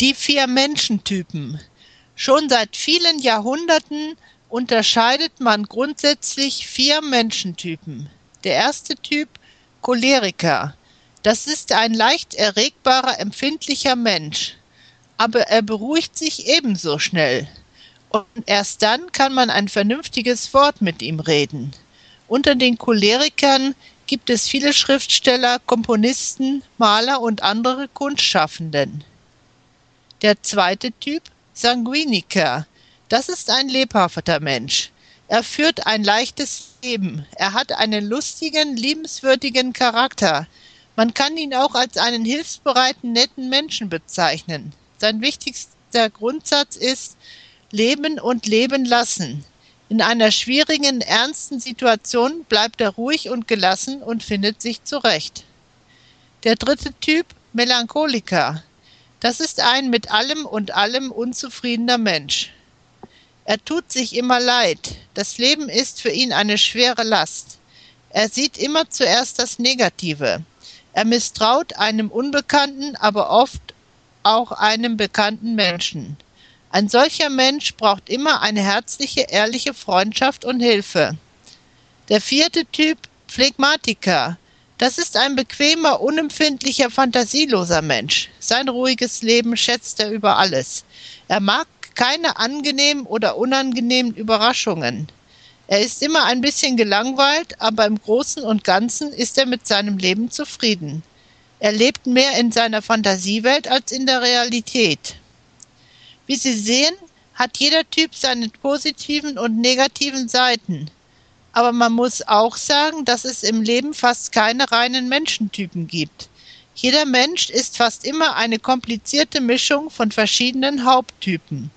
Die vier Menschentypen. Schon seit vielen Jahrhunderten unterscheidet man grundsätzlich vier Menschentypen. Der erste Typ Choleriker. Das ist ein leicht erregbarer, empfindlicher Mensch. Aber er beruhigt sich ebenso schnell. Und erst dann kann man ein vernünftiges Wort mit ihm reden. Unter den Cholerikern gibt es viele Schriftsteller, Komponisten, Maler und andere Kunstschaffenden. Der zweite Typ, Sanguiniker. Das ist ein lebhafter Mensch. Er führt ein leichtes Leben. Er hat einen lustigen, liebenswürdigen Charakter. Man kann ihn auch als einen hilfsbereiten, netten Menschen bezeichnen. Sein wichtigster Grundsatz ist Leben und Leben lassen. In einer schwierigen, ernsten Situation bleibt er ruhig und gelassen und findet sich zurecht. Der dritte Typ, Melancholiker. Das ist ein mit allem und allem unzufriedener Mensch. Er tut sich immer leid. Das Leben ist für ihn eine schwere Last. Er sieht immer zuerst das Negative. Er misstraut einem unbekannten, aber oft auch einem bekannten Menschen. Ein solcher Mensch braucht immer eine herzliche, ehrliche Freundschaft und Hilfe. Der vierte Typ, Phlegmatiker. Das ist ein bequemer, unempfindlicher, fantasieloser Mensch. Sein ruhiges Leben schätzt er über alles. Er mag keine angenehmen oder unangenehmen Überraschungen. Er ist immer ein bisschen gelangweilt, aber im Großen und Ganzen ist er mit seinem Leben zufrieden. Er lebt mehr in seiner Fantasiewelt als in der Realität. Wie Sie sehen, hat jeder Typ seine positiven und negativen Seiten. Aber man muss auch sagen, dass es im Leben fast keine reinen Menschentypen gibt. Jeder Mensch ist fast immer eine komplizierte Mischung von verschiedenen Haupttypen.